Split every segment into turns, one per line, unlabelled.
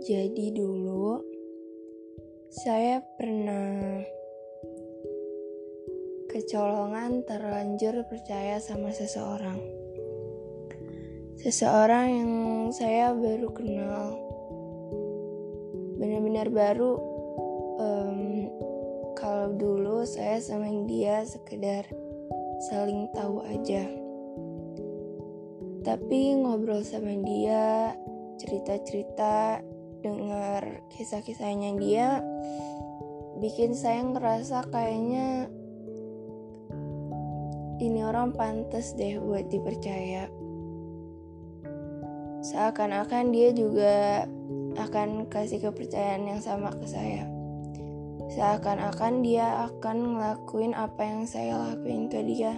Jadi dulu saya pernah kecolongan terlanjur percaya sama seseorang. Seseorang yang saya baru kenal. Benar-benar baru um, kalau dulu saya sama dia sekedar saling tahu aja. Tapi ngobrol sama dia, cerita-cerita dengar kisah-kisahnya dia bikin saya ngerasa kayaknya ini orang pantas deh buat dipercaya. Seakan-akan dia juga akan kasih kepercayaan yang sama ke saya. Seakan-akan dia akan ngelakuin apa yang saya lakuin ke dia.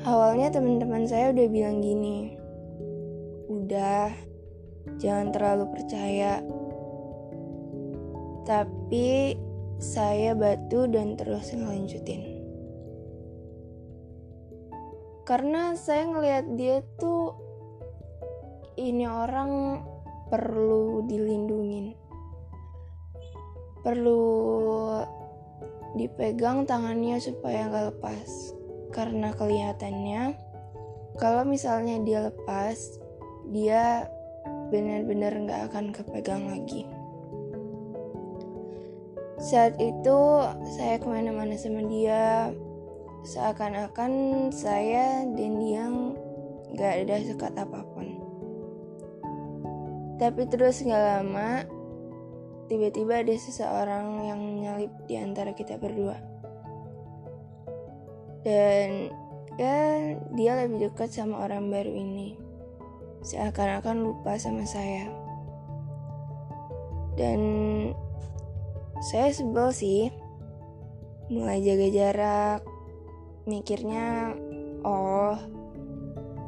Awalnya teman-teman saya udah bilang gini, udah jangan terlalu percaya. Tapi saya batu dan terus ngelanjutin. Karena saya ngelihat dia tuh ini orang perlu dilindungin. Perlu dipegang tangannya supaya nggak lepas. Karena kelihatannya kalau misalnya dia lepas, dia benar-benar nggak akan kepegang lagi. Saat itu saya ke mana-mana sama dia, seakan-akan saya dan dia nggak ada sekat apa pun. Tapi terus nggak lama, tiba-tiba ada seseorang yang nyalip di antara kita berdua. Dan ya dia lebih dekat sama orang baru ini seakan-akan lupa sama saya. Dan saya sebel sih, mulai jaga jarak, mikirnya, oh,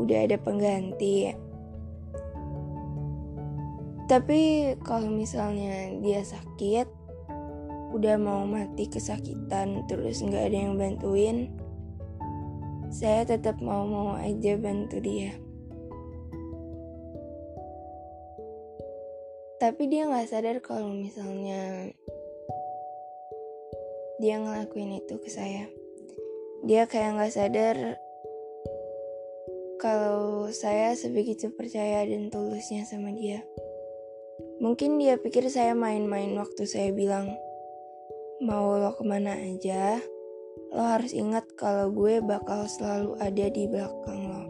udah ada pengganti. Tapi kalau misalnya dia sakit, udah mau mati kesakitan, terus nggak ada yang bantuin, saya tetap mau-mau aja bantu dia. Tapi dia nggak sadar kalau misalnya dia ngelakuin itu ke saya. Dia kayak nggak sadar kalau saya sebegitu percaya dan tulusnya sama dia. Mungkin dia pikir saya main-main waktu saya bilang mau lo ke mana aja lo harus ingat kalau gue bakal selalu ada di belakang lo.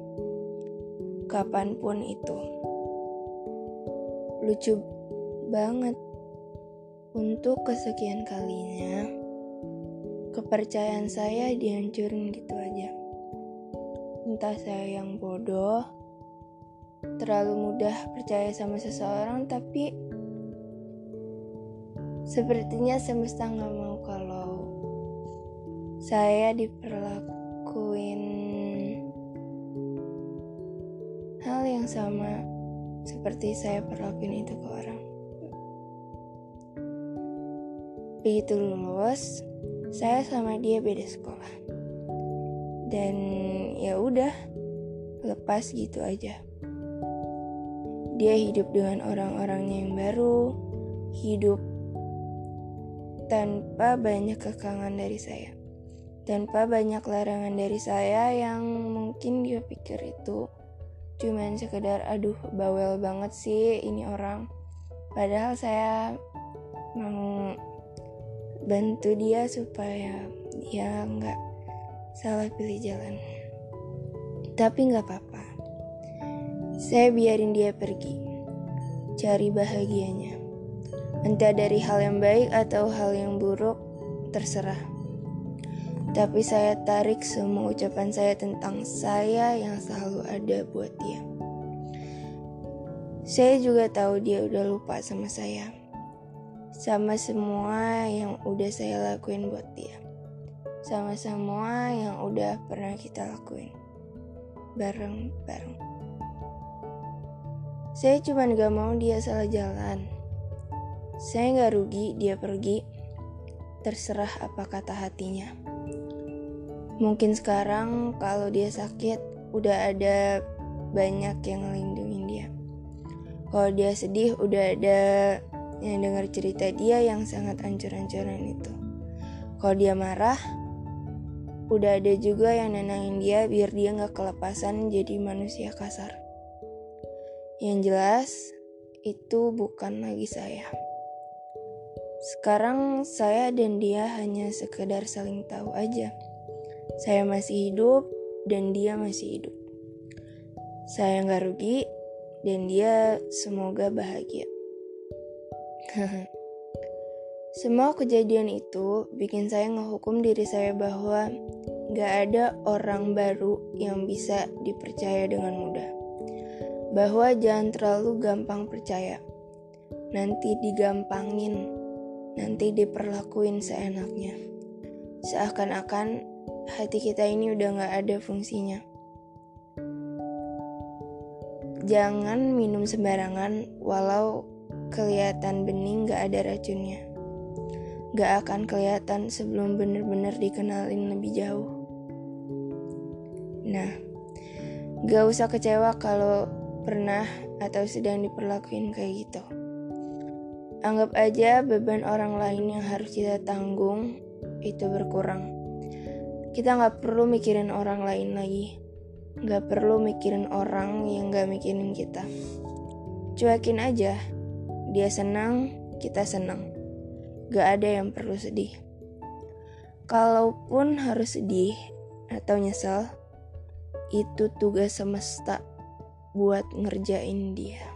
Kapan pun itu. Lucu banget. Untuk kesekian kalinya, kepercayaan saya dihancurin gitu aja. Entah saya yang bodoh, terlalu mudah percaya sama seseorang, tapi sepertinya semesta nggak mau kalau saya diperlakuin hal yang sama seperti saya perlakuin itu ke orang. Begitu lulus, saya sama dia beda sekolah. Dan ya udah, lepas gitu aja. Dia hidup dengan orang-orangnya yang baru, hidup tanpa banyak kekangan dari saya. Tanpa banyak larangan dari saya yang mungkin dia pikir itu cuman sekedar aduh bawel banget sih ini orang. Padahal saya mau bantu dia supaya dia nggak salah pilih jalan. Tapi nggak apa-apa. Saya biarin dia pergi. Cari bahagianya. Entah dari hal yang baik atau hal yang buruk, terserah. Tapi saya tarik semua ucapan saya tentang saya yang selalu ada buat dia. Saya juga tahu dia udah lupa sama saya sama semua yang udah saya lakuin buat dia. Sama semua yang udah pernah kita lakuin. Bareng-bareng. Saya cuma gak mau dia salah jalan. Saya gak rugi dia pergi. Terserah apa kata hatinya. Mungkin sekarang kalau dia sakit, udah ada banyak yang ngelindungin dia. Kalau dia sedih udah ada yang dengar cerita dia yang sangat ancur-ancuran itu. Kalau dia marah, udah ada juga yang nenangin dia biar dia nggak kelepasan jadi manusia kasar. Yang jelas, itu bukan lagi saya. Sekarang saya dan dia hanya sekedar saling tahu aja. Saya masih hidup dan dia masih hidup. Saya nggak rugi dan dia semoga bahagia. Semua kejadian itu bikin saya ngehukum diri saya bahwa gak ada orang baru yang bisa dipercaya dengan mudah. Bahwa jangan terlalu gampang percaya. Nanti digampangin, nanti diperlakuin seenaknya. Seakan-akan hati kita ini udah gak ada fungsinya. Jangan minum sembarangan walau kelihatan bening gak ada racunnya. Gak akan kelihatan sebelum bener-bener dikenalin lebih jauh. Nah, gak usah kecewa kalau pernah atau sedang diperlakuin kayak gitu. Anggap aja beban orang lain yang harus kita tanggung itu berkurang. Kita gak perlu mikirin orang lain lagi. Gak perlu mikirin orang yang gak mikirin kita. Cuekin aja, dia senang, kita senang. Gak ada yang perlu sedih. Kalaupun harus sedih atau nyesel, itu tugas semesta buat ngerjain dia.